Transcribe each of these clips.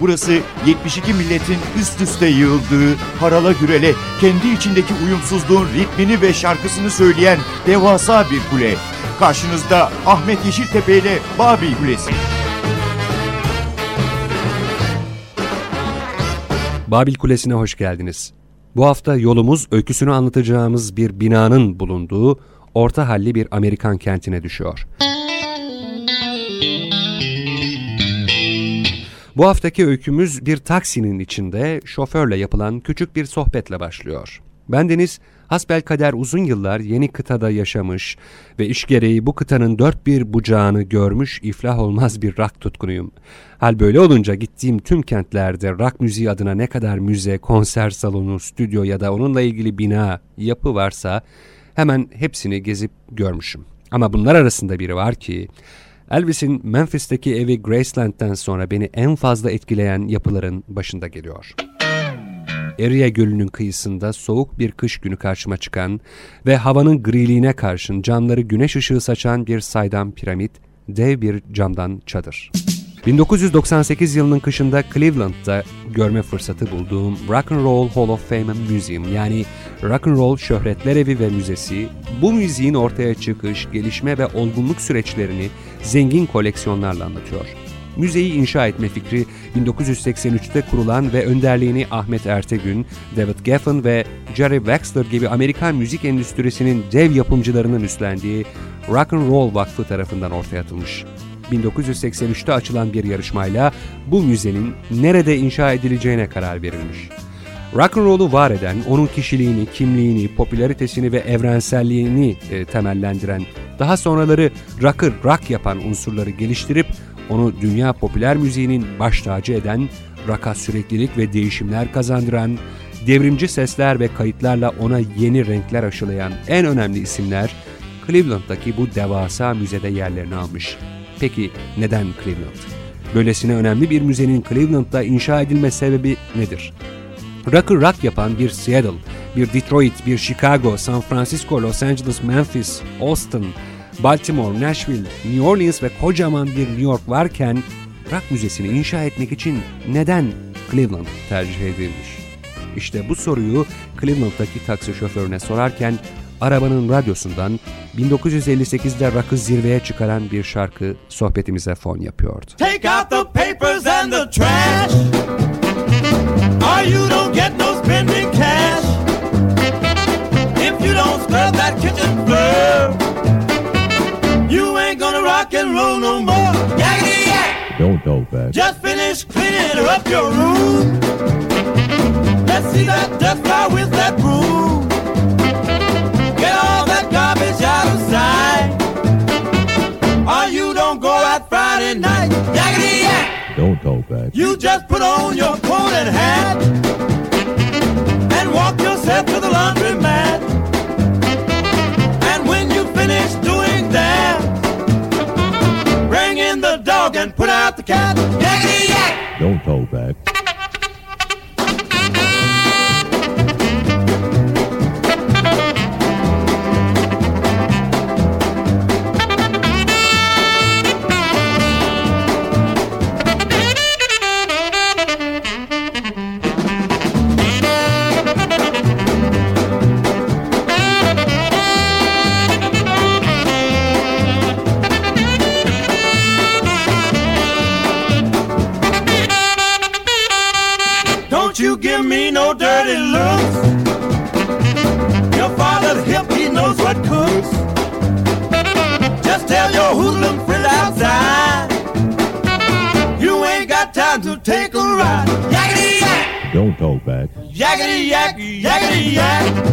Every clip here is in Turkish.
Burası 72 milletin üst üste yığıldığı, harala gürele, kendi içindeki uyumsuzluğun ritmini ve şarkısını söyleyen devasa bir kule. Karşınızda Ahmet Yeşiltepe ile Babil Kulesi. Babil Kulesi'ne hoş geldiniz. Bu hafta yolumuz öyküsünü anlatacağımız bir binanın bulunduğu orta halli bir Amerikan kentine düşüyor. Bu haftaki öykümüz bir taksinin içinde şoförle yapılan küçük bir sohbetle başlıyor. Bendeniz hasbelkader uzun yıllar yeni kıtada yaşamış ve iş gereği bu kıtanın dört bir bucağını görmüş iflah olmaz bir rock tutkunuyum. Hal böyle olunca gittiğim tüm kentlerde rock müziği adına ne kadar müze, konser salonu, stüdyo ya da onunla ilgili bina, yapı varsa hemen hepsini gezip görmüşüm. Ama bunlar arasında biri var ki Elvis'in Memphis'teki evi Graceland'den sonra beni en fazla etkileyen yapıların başında geliyor. Erie Gölü'nün kıyısında soğuk bir kış günü karşıma çıkan ve havanın griliğine karşın camları güneş ışığı saçan bir saydam piramit, dev bir camdan çadır. 1998 yılının kışında Cleveland'da görme fırsatı bulduğum Rock and Roll Hall of Fame Museum yani Rock and Roll Şöhretler Evi ve Müzesi bu müziğin ortaya çıkış, gelişme ve olgunluk süreçlerini zengin koleksiyonlarla anlatıyor. Müzeyi inşa etme fikri 1983'te kurulan ve önderliğini Ahmet Ertegün, David Geffen ve Jerry Wexler gibi Amerikan müzik endüstrisinin dev yapımcılarının üstlendiği Rock and Roll Vakfı tarafından ortaya atılmış. 1983'te açılan bir yarışmayla bu müzenin nerede inşa edileceğine karar verilmiş. Rock and roll'u var eden, onun kişiliğini, kimliğini, popülaritesini ve evrenselliğini e, temellendiren, daha sonraları rock'ı rock yapan unsurları geliştirip onu dünya popüler müziğinin baş tacı eden, rock'a süreklilik ve değişimler kazandıran, devrimci sesler ve kayıtlarla ona yeni renkler aşılayan en önemli isimler Cleveland'daki bu devasa müzede yerlerini almış. Peki neden Cleveland? Böylesine önemli bir müzenin Cleveland'da inşa edilme sebebi nedir? Rock'ı rock yapan bir Seattle, bir Detroit, bir Chicago, San Francisco, Los Angeles, Memphis, Austin, Baltimore, Nashville, New Orleans ve kocaman bir New York varken rock müzesini inşa etmek için neden Cleveland tercih edilmiş? İşte bu soruyu Cleveland'daki taksi şoförüne sorarken arabanın radyosundan 1958'de rock'ı zirveye çıkaran bir şarkı sohbetimize fon yapıyordu. Take out the papers and the trash Or you don't get no spending cash If you don't scrub that kitchen floor You ain't gonna rock and roll no more Yakety yak! Don't go back. Just finish cleaning up your room Let's see that dust fly with that broom garbage out of sight Or you don't go out Friday night Yakety yak! Don't go back. You just put on your coat and hat and walk yourself to the laundromat. And when you finish doing that, bring in the dog and put out the cat. Yakety yak! Don't go Yakety yak, yakety yak.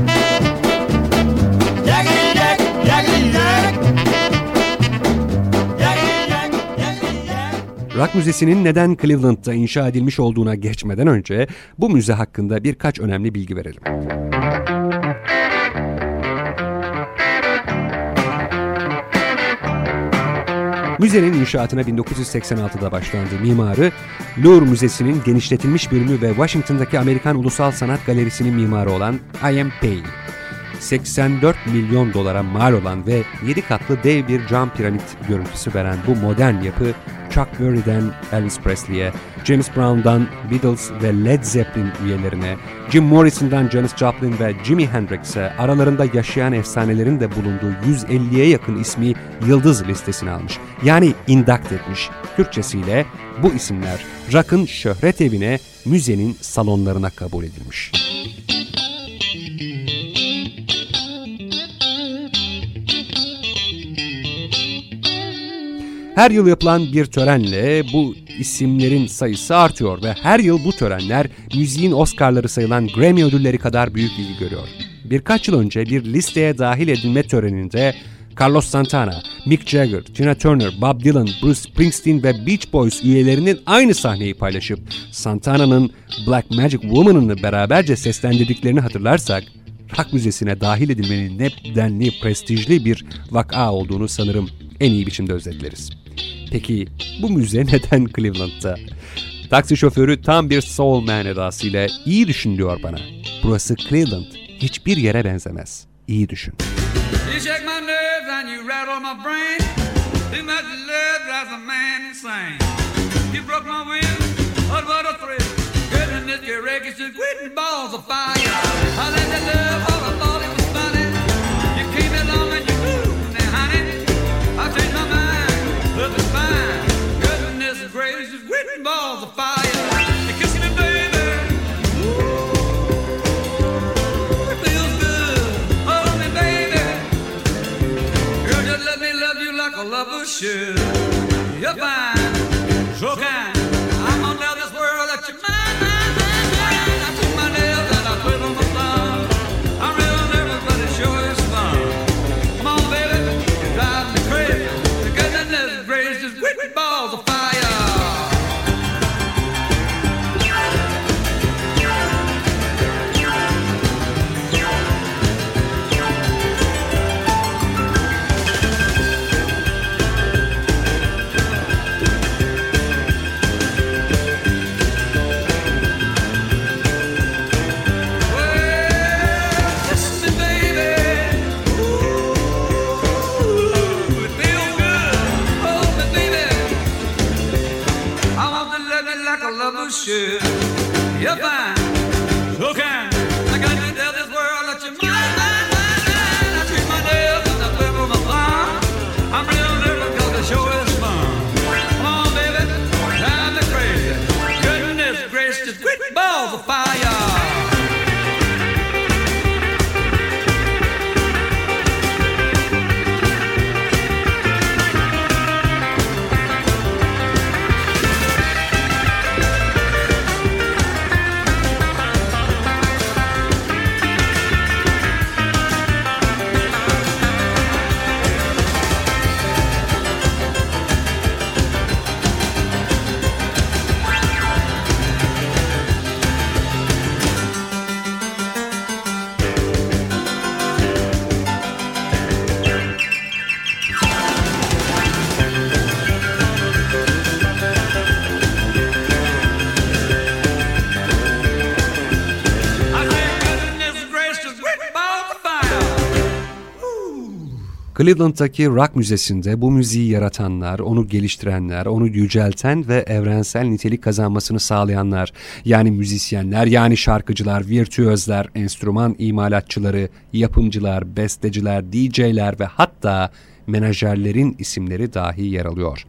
Rock Müzesi'nin neden Cleveland'da inşa edilmiş olduğuna geçmeden önce bu müze hakkında birkaç önemli bilgi verelim. Müzenin inşaatına 1986'da başlandı. Mimarı, Louvre Müzesi'nin genişletilmiş bölümü ve Washington'daki Amerikan Ulusal Sanat Galerisi'nin mimarı olan I.M. Pei. 84 milyon dolara mal olan ve 7 katlı dev bir cam piramit görüntüsü veren bu modern yapı Chuck Berry'den Elvis Presley'e, James Brown'dan Beatles ve Led Zeppelin üyelerine, Jim Morrison'dan Janis Joplin ve Jimi Hendrix'e aralarında yaşayan efsanelerin de bulunduğu 150'ye yakın ismi yıldız listesine almış. Yani induct etmiş. Türkçesiyle bu isimler rock'ın şöhret evine, müzenin salonlarına kabul edilmiş. Her yıl yapılan bir törenle bu isimlerin sayısı artıyor ve her yıl bu törenler müziğin Oscar'ları sayılan Grammy ödülleri kadar büyük ilgi görüyor. Birkaç yıl önce bir listeye dahil edilme töreninde Carlos Santana, Mick Jagger, Tina Turner, Bob Dylan, Bruce Springsteen ve Beach Boys üyelerinin aynı sahneyi paylaşıp Santana'nın Black Magic Woman'ını beraberce seslendirdiklerini hatırlarsak, rock müzesine dahil edilmenin ne denli prestijli bir vaka olduğunu sanırım en iyi biçimde özetleriz. Peki bu müze neden Cleveland'da? Taksi şoförü tam bir soul man edasıyla iyi düşün diyor bana. Burası Cleveland. Hiçbir yere benzemez. İyi düşün. You shake my nerves and you rattle my brain. Too much love drives a man insane. You broke my will, You're fine, Cleveland'daki Rock Müzesi'nde bu müziği yaratanlar, onu geliştirenler, onu yücelten ve evrensel nitelik kazanmasını sağlayanlar, yani müzisyenler, yani şarkıcılar, virtüözler, enstrüman imalatçıları, yapımcılar, besteciler, DJ'ler ve hatta menajerlerin isimleri dahi yer alıyor.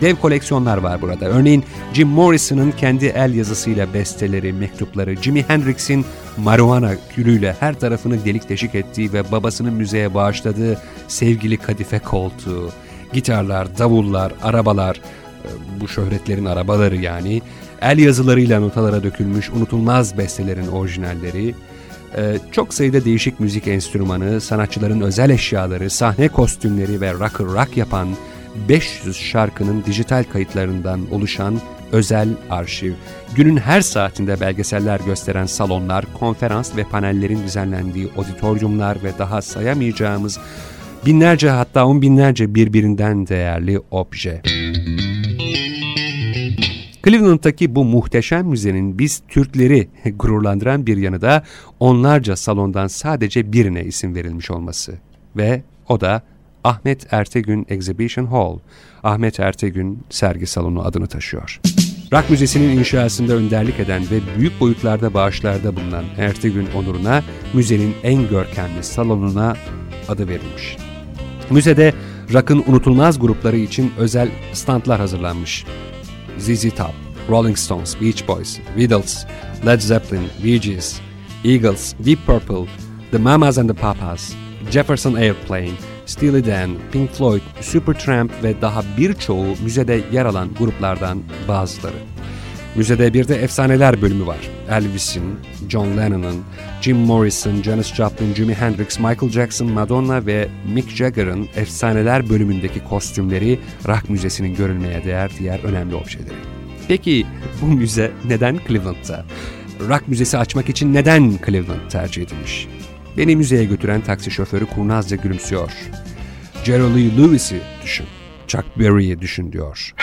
Dev koleksiyonlar var burada. Örneğin Jim Morrison'ın kendi el yazısıyla besteleri, mektupları, Jimi Hendrix'in marijuana külüyle her tarafını delik deşik ettiği ve babasının müzeye bağışladığı sevgili kadife koltuğu, gitarlar, davullar, arabalar, e, bu şöhretlerin arabaları yani, el yazılarıyla notalara dökülmüş unutulmaz bestelerin orijinalleri, ee, çok sayıda değişik müzik enstrümanı, sanatçıların özel eşyaları, sahne kostümleri ve rock'ı rock yapan 500 şarkının dijital kayıtlarından oluşan özel arşiv. Günün her saatinde belgeseller gösteren salonlar, konferans ve panellerin düzenlendiği auditoriumlar ve daha sayamayacağımız binlerce hatta on binlerce birbirinden değerli obje. Cleveland'daki bu muhteşem müzenin biz Türkleri gururlandıran bir yanı da onlarca salondan sadece birine isim verilmiş olması. Ve o da Ahmet Ertegün Exhibition Hall, Ahmet Ertegün Sergi Salonu adını taşıyor. Rock Müzesi'nin inşasında önderlik eden ve büyük boyutlarda bağışlarda bulunan Ertegün onuruna müzenin en görkemli salonuna adı verilmiş. Müzede rock'ın unutulmaz grupları için özel standlar hazırlanmış. ZZ Top, Rolling Stones, Beach Boys, Beatles, Led Zeppelin, Bee Gees, Eagles, Deep Purple, The Mamas and the Papas, Jefferson Airplane, Steely Dan, Pink Floyd, Supertramp ve daha birçoğu müzede yer alan gruplardan bazıları. Müzede bir de efsaneler bölümü var. Elvis'in, John Lennon'ın, Jim Morrison, Janis Joplin, Jimi Hendrix, Michael Jackson, Madonna ve Mick Jagger'ın efsaneler bölümündeki kostümleri rock müzesinin görülmeye değer diğer önemli objeleri. Peki bu müze neden Cleveland'da? Rock müzesi açmak için neden Cleveland tercih edilmiş? Beni müzeye götüren taksi şoförü kurnazca gülümsüyor. Jerry Lee Lewis'i düşün, Chuck Berry'i düşün diyor.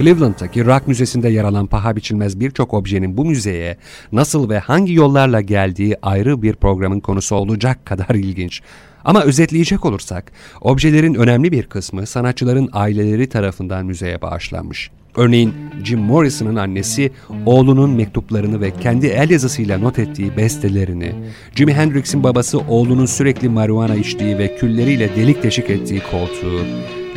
Cleveland'daki Rock Müzesi'nde yer alan paha biçilmez birçok objenin bu müzeye nasıl ve hangi yollarla geldiği ayrı bir programın konusu olacak kadar ilginç. Ama özetleyecek olursak, objelerin önemli bir kısmı sanatçıların aileleri tarafından müzeye bağışlanmış. Örneğin Jim Morrison'ın annesi oğlunun mektuplarını ve kendi el yazısıyla not ettiği bestelerini, Jimi Hendrix'in babası oğlunun sürekli marihuana içtiği ve külleriyle delik deşik ettiği koltuğu,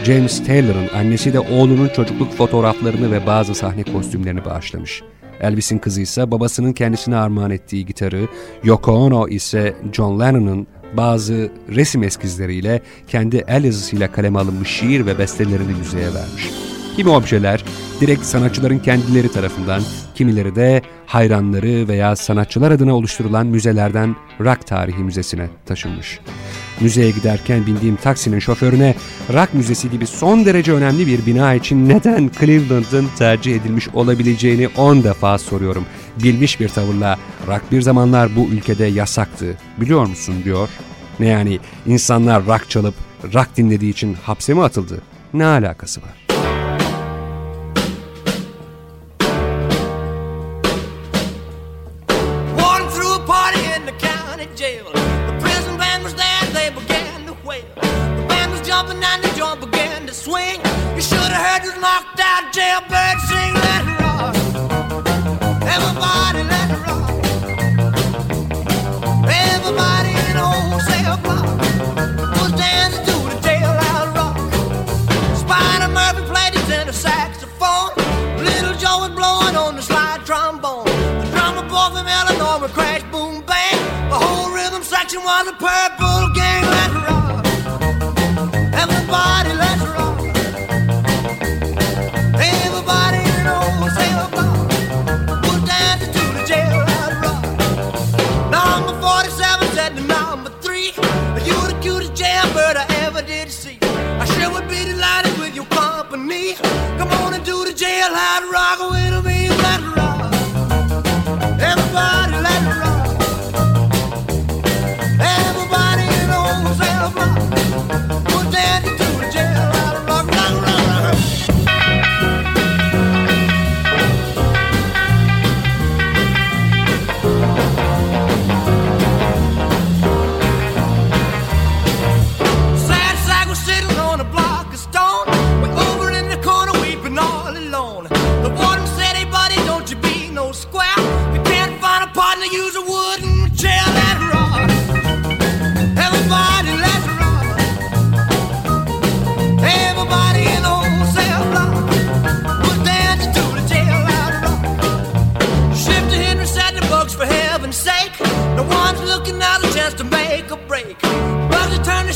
James Taylor'ın annesi de oğlunun çocukluk fotoğraflarını ve bazı sahne kostümlerini bağışlamış. Elvis'in kızı ise babasının kendisine armağan ettiği gitarı, Yoko Ono ise John Lennon'ın bazı resim eskizleriyle kendi el yazısıyla kaleme alınmış şiir ve bestelerini müzeye vermiş. Kimi objeler direkt sanatçıların kendileri tarafından, kimileri de hayranları veya sanatçılar adına oluşturulan müzelerden Rock Tarihi Müzesi'ne taşınmış müzeye giderken bindiğim taksinin şoförüne rock müzesi gibi son derece önemli bir bina için neden Cleveland'ın tercih edilmiş olabileceğini 10 defa soruyorum. Bilmiş bir tavırla rock bir zamanlar bu ülkede yasaktı biliyor musun diyor. Ne yani insanlar rock çalıp rock dinlediği için hapse mi atıldı? Ne alakası var?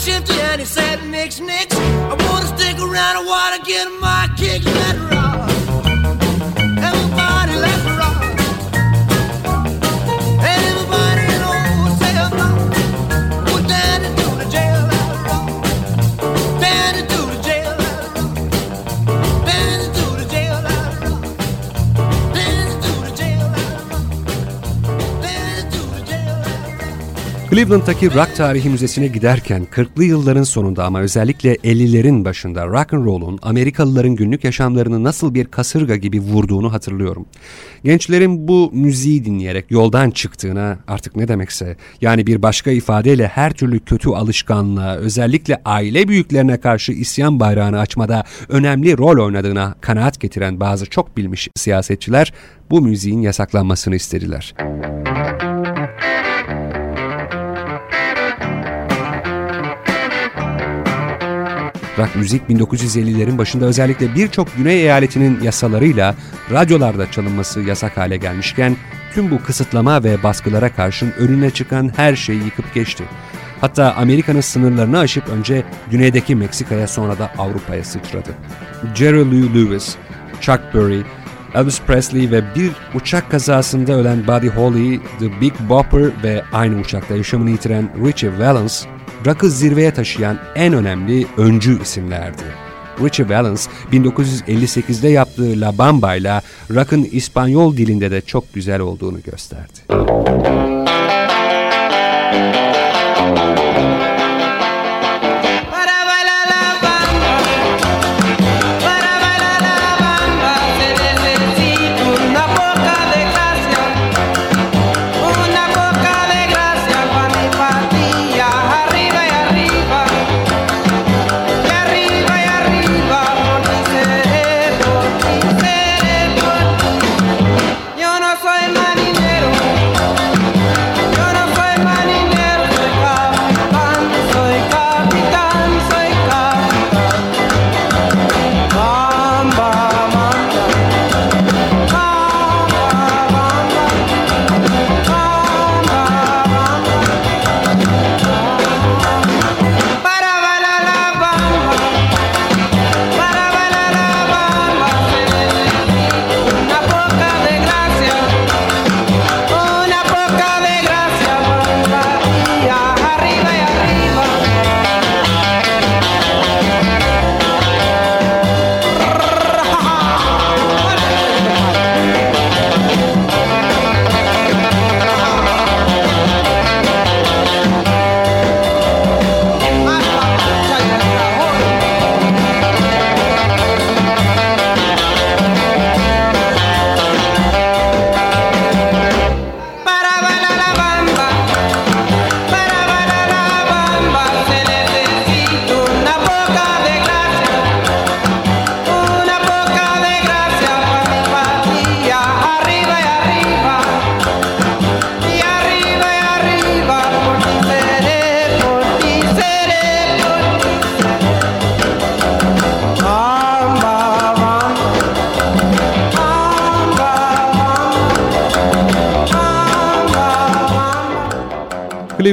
siento ya ni Cleveland'daki rock tarihi müzesine giderken 40'lı yılların sonunda ama özellikle 50'lerin başında rock and roll'un Amerikalıların günlük yaşamlarını nasıl bir kasırga gibi vurduğunu hatırlıyorum. Gençlerin bu müziği dinleyerek yoldan çıktığına artık ne demekse yani bir başka ifadeyle her türlü kötü alışkanlığa özellikle aile büyüklerine karşı isyan bayrağını açmada önemli rol oynadığına kanaat getiren bazı çok bilmiş siyasetçiler bu müziğin yasaklanmasını istediler. Müzik Rock müzik 1950'lerin başında özellikle birçok güney eyaletinin yasalarıyla radyolarda çalınması yasak hale gelmişken tüm bu kısıtlama ve baskılara karşın önüne çıkan her şeyi yıkıp geçti. Hatta Amerika'nın sınırlarını aşıp önce güneydeki Meksika'ya sonra da Avrupa'ya sıçradı. Jerry Lee Lewis, Chuck Berry, Elvis Presley ve bir uçak kazasında ölen Buddy Holly, The Big Bopper ve aynı uçakta yaşamını yitiren Richie Valens rock'ı zirveye taşıyan en önemli öncü isimlerdi. Richie Valens 1958'de yaptığı La Bamba ile rock'ın İspanyol dilinde de çok güzel olduğunu gösterdi.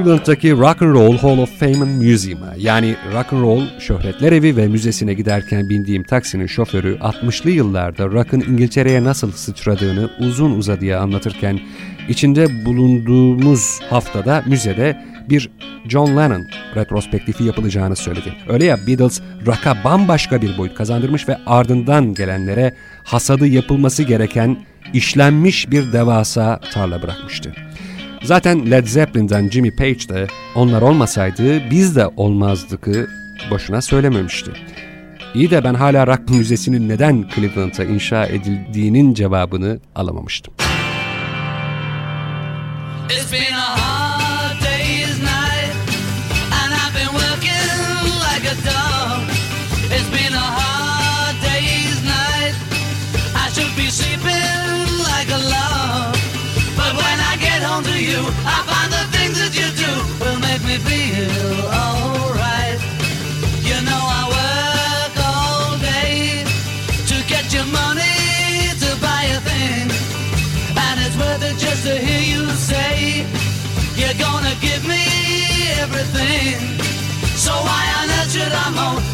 Cleveland'daki Rock and Roll Hall of Fame'ın Museum'a yani Rock and Roll Şöhretler Evi ve Müzesi'ne giderken bindiğim taksinin şoförü 60'lı yıllarda rock'ın İngiltere'ye nasıl sıçradığını uzun uzadıya anlatırken içinde bulunduğumuz haftada müzede bir John Lennon retrospektifi yapılacağını söyledi. Öyle ya Beatles rock'a bambaşka bir boyut kazandırmış ve ardından gelenlere hasadı yapılması gereken işlenmiş bir devasa tarla bırakmıştı. Zaten Led Zeppelin'den Jimmy Page de onlar olmasaydı biz de olmazdıkı boşuna söylememişti. İyi de ben hala rock müzesinin neden Cleveland'a inşa edildiğinin cevabını alamamıştım. It's been a I'm on.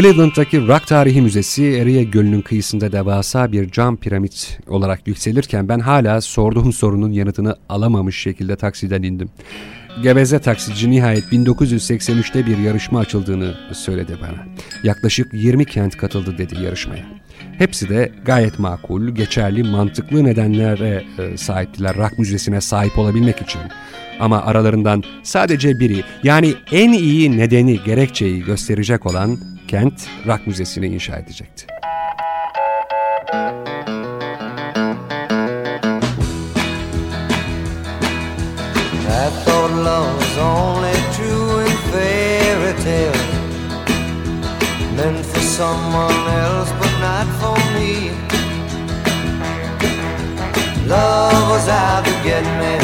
Cleveland'daki Rock Tarihi Müzesi Erie Gölü'nün kıyısında devasa bir cam piramit olarak yükselirken ben hala sorduğum sorunun yanıtını alamamış şekilde taksiden indim. Geveze taksici nihayet 1983'te bir yarışma açıldığını söyledi bana. Yaklaşık 20 kent katıldı dedi yarışmaya. Hepsi de gayet makul, geçerli, mantıklı nedenlere e, sahiptiler rock müzesine sahip olabilmek için. Ama aralarından sadece biri yani en iyi nedeni, gerekçeyi gösterecek olan kent rock müzesini inşa edecekti. Someone else, but not for me. Love was out to get me,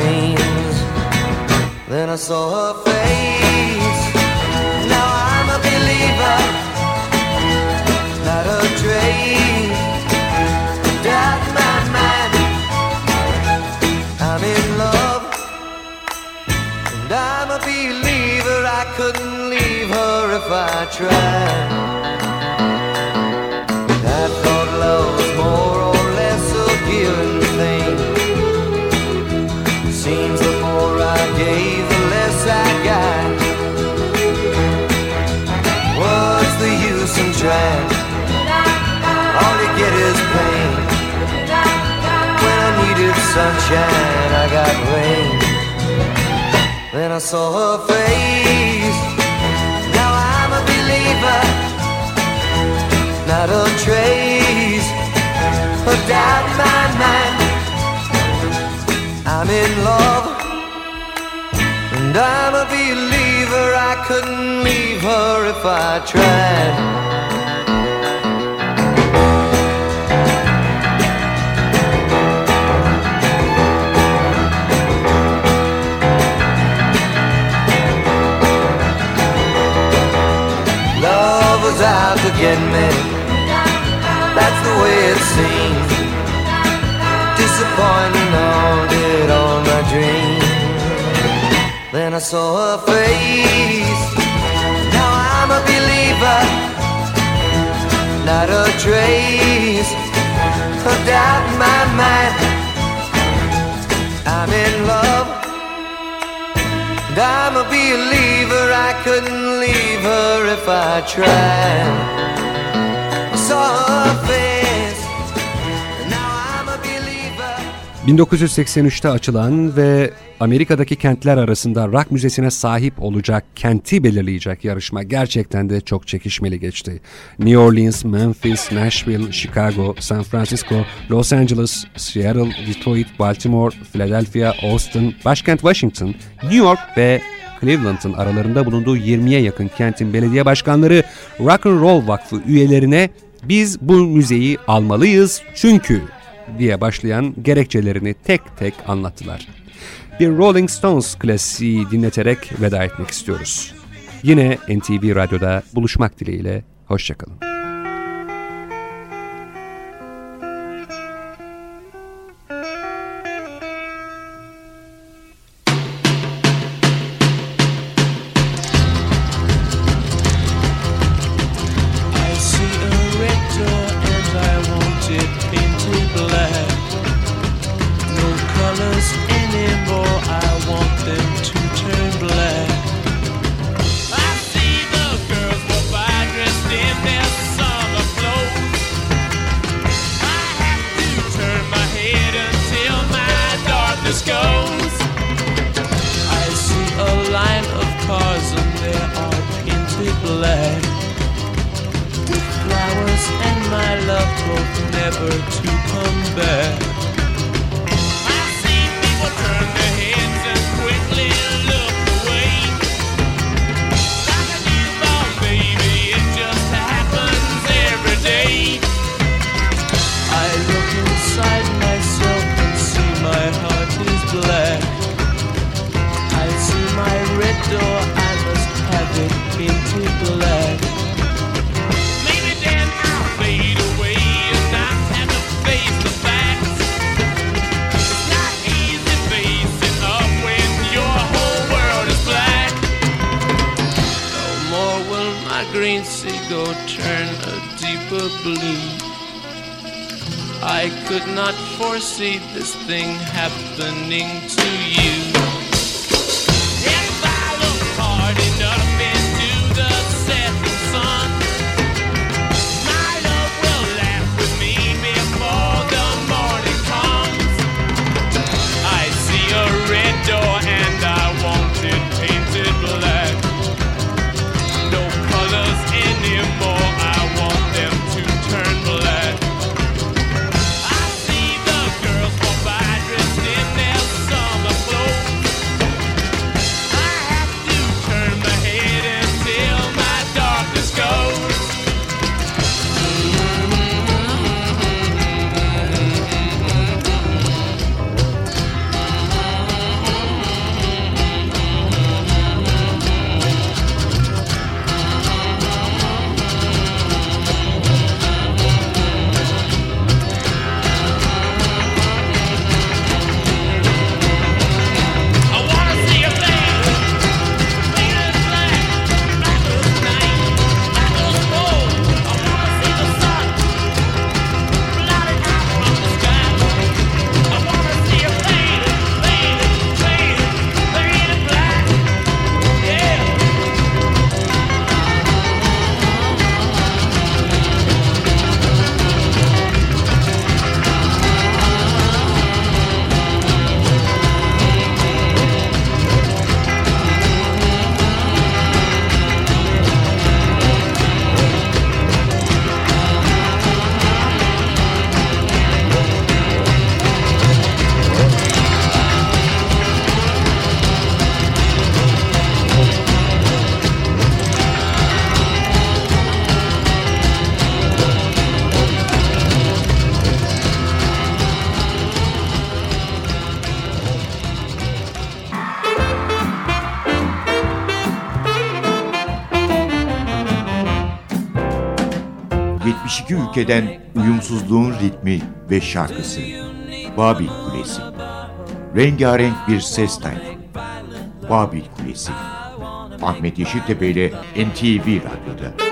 dreams. Then I saw her face. Now I'm a believer not a trace. Doubt my mind. I'm in love, and I'm a believer. I couldn't leave her if I tried. Sunshine, I got rain. Then I saw her face. Now I'm a believer. not a trace of doubt in my mind. I'm in love, and I'm a believer. I couldn't leave her if I tried. Seems. Disappointing haunted all my dreams. Then I saw her face. Now I'm a believer. Not a trace of doubt in my mind. I'm in love. And I'm a believer, I couldn't leave her if I tried. I saw 1983'te açılan ve Amerika'daki kentler arasında rock müzesine sahip olacak kenti belirleyecek yarışma gerçekten de çok çekişmeli geçti. New Orleans, Memphis, Nashville, Chicago, San Francisco, Los Angeles, Seattle, Detroit, Baltimore, Philadelphia, Austin, başkent Washington, New York ve Cleveland'ın aralarında bulunduğu 20'ye yakın kentin belediye başkanları Rock and Roll Vakfı üyelerine biz bu müzeyi almalıyız çünkü diye başlayan gerekçelerini tek tek anlattılar. Bir Rolling Stones klasiği dinleterek veda etmek istiyoruz. Yine NTV Radyo'da buluşmak dileğiyle, hoşçakalın. I could not foresee this thing happening to you. 72 ülkeden uyumsuzluğun ritmi ve şarkısı. Babil Kulesi. Rengarenk bir ses tayfı. Babil Kulesi. Ahmet Yeşiltepe ile NTV Radyo'da.